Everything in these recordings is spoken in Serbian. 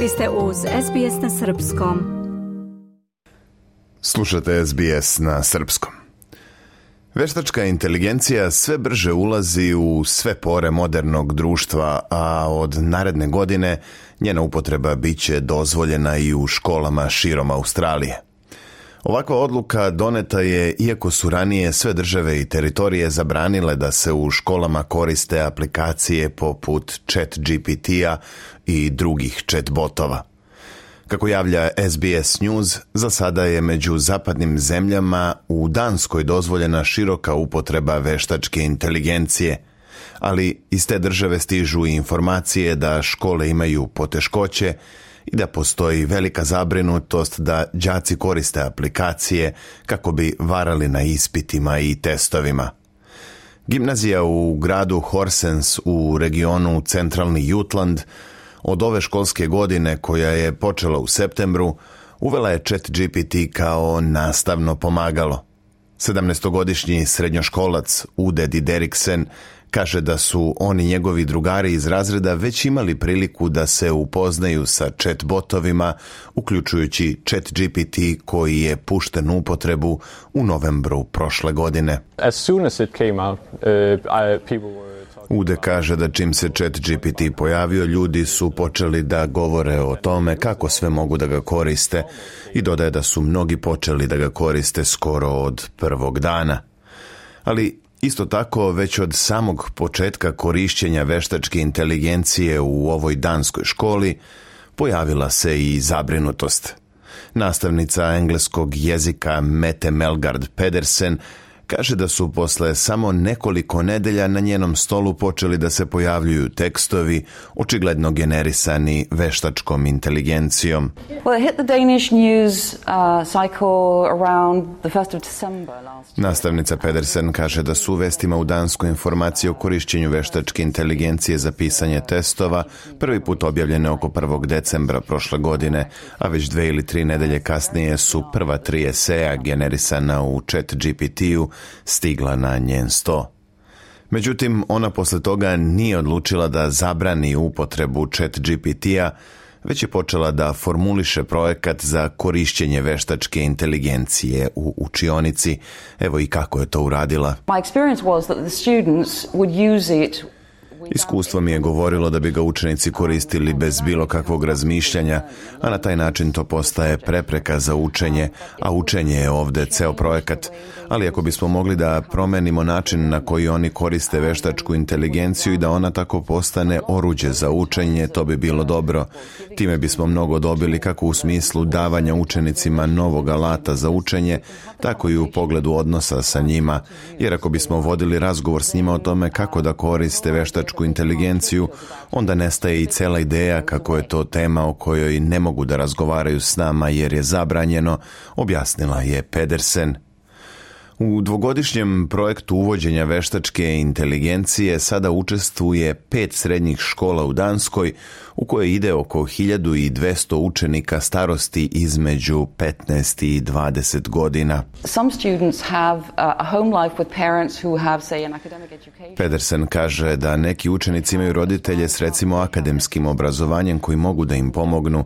Vi ste uz SBS na Srpskom. Slušate SBS na Srpskom. Veštačka inteligencija sve brže ulazi u sve pore modernog društva, a od naredne godine njena upotreba bit će dozvoljena i u školama širom Australije. Ovakva odluka doneta je iako su ranije sve države i teritorije zabranile da se u školama koriste aplikacije poput chat GPT-a i drugih chat botova. Kako javlja SBS News, za sada je među zapadnim zemljama u Danskoj dozvoljena široka upotreba veštačke inteligencije, ali iz te države stižu informacije da škole imaju poteškoće i da postoji velika zabrinutost da đaci koriste aplikacije kako bi varali na ispitima i testovima. Gimnazija u gradu Horsens u regionu Centralni Jutland od ove školske godine koja je počela u septembru uvela je chat GPT kao nastavno pomagalo. 17-godišnji srednjoškolac Ude Dideriksen Kaže da su oni njegovi drugari iz razreda već imali priliku da se upoznaju sa chat botovima, uključujući chat GPT koji je pušten u upotrebu u novembru prošle godine. Uh, Ude kaže da čim se chat GPT pojavio, ljudi su počeli da govore o tome kako sve mogu da ga koriste i dodaje da su mnogi počeli da ga koriste skoro od prvog dana. Ali Isto tako, već od samog početka korišćenja veštačke inteligencije u ovoj danskoj školi pojavila se i zabrinutost. Nastavnica engleskog jezika Mete Melgard Pedersen Kaže da su posle samo nekoliko nedelja na njenom stolu počeli da se pojavljuju tekstovi, očigledno generisani veštačkom inteligencijom. Nastavnica Pedersen kaže da su u vestima u Dansku informacije o korišćenju veštačke inteligencije za pisanje testova prvi put objavljene oko 1. decembra prošle godine, a već dve ili tri nedelje kasnije su prva tri eseja generisana u chat GPT-u stigla na njen sto. Međutim, ona posle toga nije odlučila da zabrani upotrebu chat GPT-a, već je počela da formuliše projekat za korišćenje veštačke inteligencije u učionici. Evo i kako je to uradila. My experience was that the students would use Iskustvo mi je govorilo da bi ga učenici koristili bez bilo kakvog razmišljanja, a na taj način to postaje prepreka za učenje, a učenje je ovdje ceo projekat. Ali ako bismo mogli da promenimo način na koji oni koriste veštačku inteligenciju i da ona tako postane oruđe za učenje, to bi bilo dobro. Time bismo mnogo dobili kako u smislu davanja učenicima novog alata za učenje, tako i u pogledu odnosa sa njima, jer ako bismo vodili razgovor s njima o tome kako da koriste veštačku inteligenciju, onda nestaje i cela ideja kako je to tema o kojoj ne mogu da razgovaraju s nama jer je zabranjeno, objasnila je Pedersen. U dvogodišnjem projektu uvođenja veštačke inteligencije sada učestvuje pet srednjih škola u Danskoj u koje ide oko 1200 učenika starosti između 15 i 20 godina. Pedersen kaže da neki učenici imaju roditelje s recimo akademskim obrazovanjem koji mogu da im pomognu,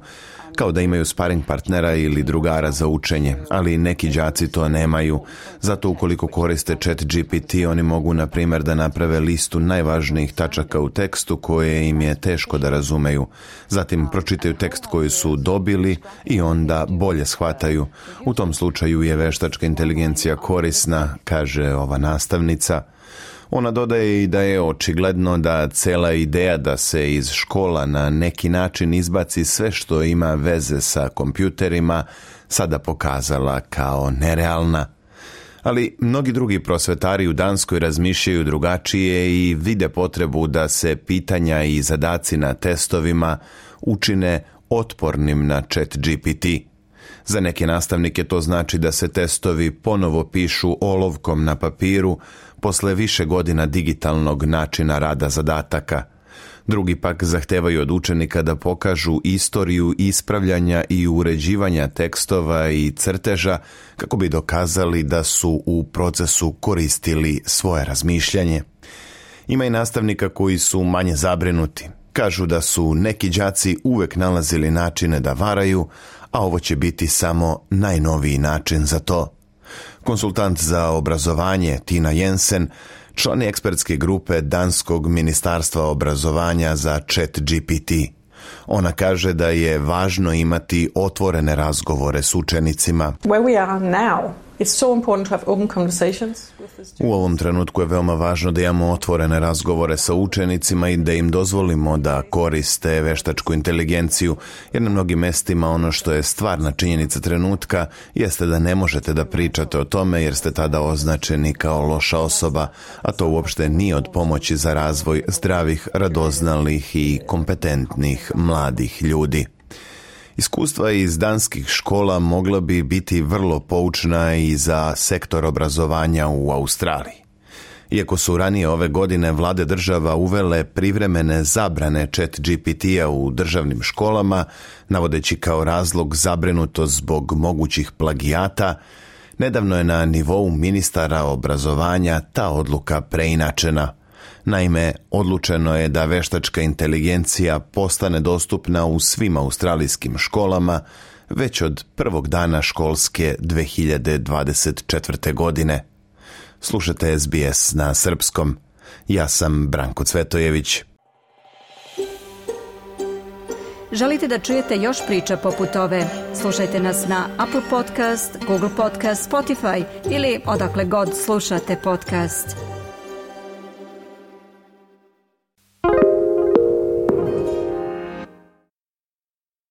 kao da imaju sparing partnera ili drugara za učenje, ali neki đaci to nemaju. Zato ukoliko koriste chat GPT, oni mogu, na primjer, da naprave listu najvažnijih tačaka u tekstu koje im je teško da razumeju. Zatim pročitaju tekst koji su dobili i onda bolje shvataju. U tom slučaju je veštačka inteligencija korisna, kaže ova nastavnica. Ona dodaje i da je očigledno da cela ideja da se iz škola na neki način izbaci sve što ima veze sa kompjuterima sada pokazala kao nerealna. Ali mnogi drugi prosvetari u Danskoj razmišljaju drugačije i vide potrebu da se pitanja i zadaci na testovima učine otpornim na chat GPT. Za neke nastavnike to znači da se testovi ponovo pišu olovkom na papiru posle više godina digitalnog načina rada zadataka. Drugi pak zahtevaju od učenika da pokažu istoriju ispravljanja i uređivanja tekstova i crteža kako bi dokazali da su u procesu koristili svoje razmišljanje. Ima i nastavnika koji su manje zabrinuti. Kažu da su neki đaci uvek nalazili načine da varaju, a ovo će biti samo najnoviji način za to. Konsultant za obrazovanje Tina Jensen, član ekspertske grupe Danskog ministarstva obrazovanja za chat GPT. Ona kaže da je važno imati otvorene razgovore s učenicima. Where we are now u ovom trenutku je veoma važno da imamo otvorene razgovore sa učenicima i da im dozvolimo da koriste veštačku inteligenciju, jer na mnogim mestima ono što je stvarna činjenica trenutka jeste da ne možete da pričate o tome jer ste tada označeni kao loša osoba, a to uopšte nije od pomoći za razvoj zdravih, radoznalih i kompetentnih mladih ljudi. Iskustva iz danskih škola mogla bi biti vrlo poučna i za sektor obrazovanja u Australiji. Iako su ranije ove godine vlade država uvele privremene zabrane chat GPT-a u državnim školama, navodeći kao razlog zabrinutost zbog mogućih plagijata, nedavno je na nivou ministara obrazovanja ta odluka preinačena Naime, odlučeno je da veštačka inteligencija postane dostupna u svim australijskim školama već od prvog dana školske 2024. godine. Slušate SBS na srpskom. Ja sam Branko Cvetojević. Želite da čujete još priča poput ove? Slušajte nas na Apple Podcast, Google Podcast, Spotify ili odakle god slušate podcast.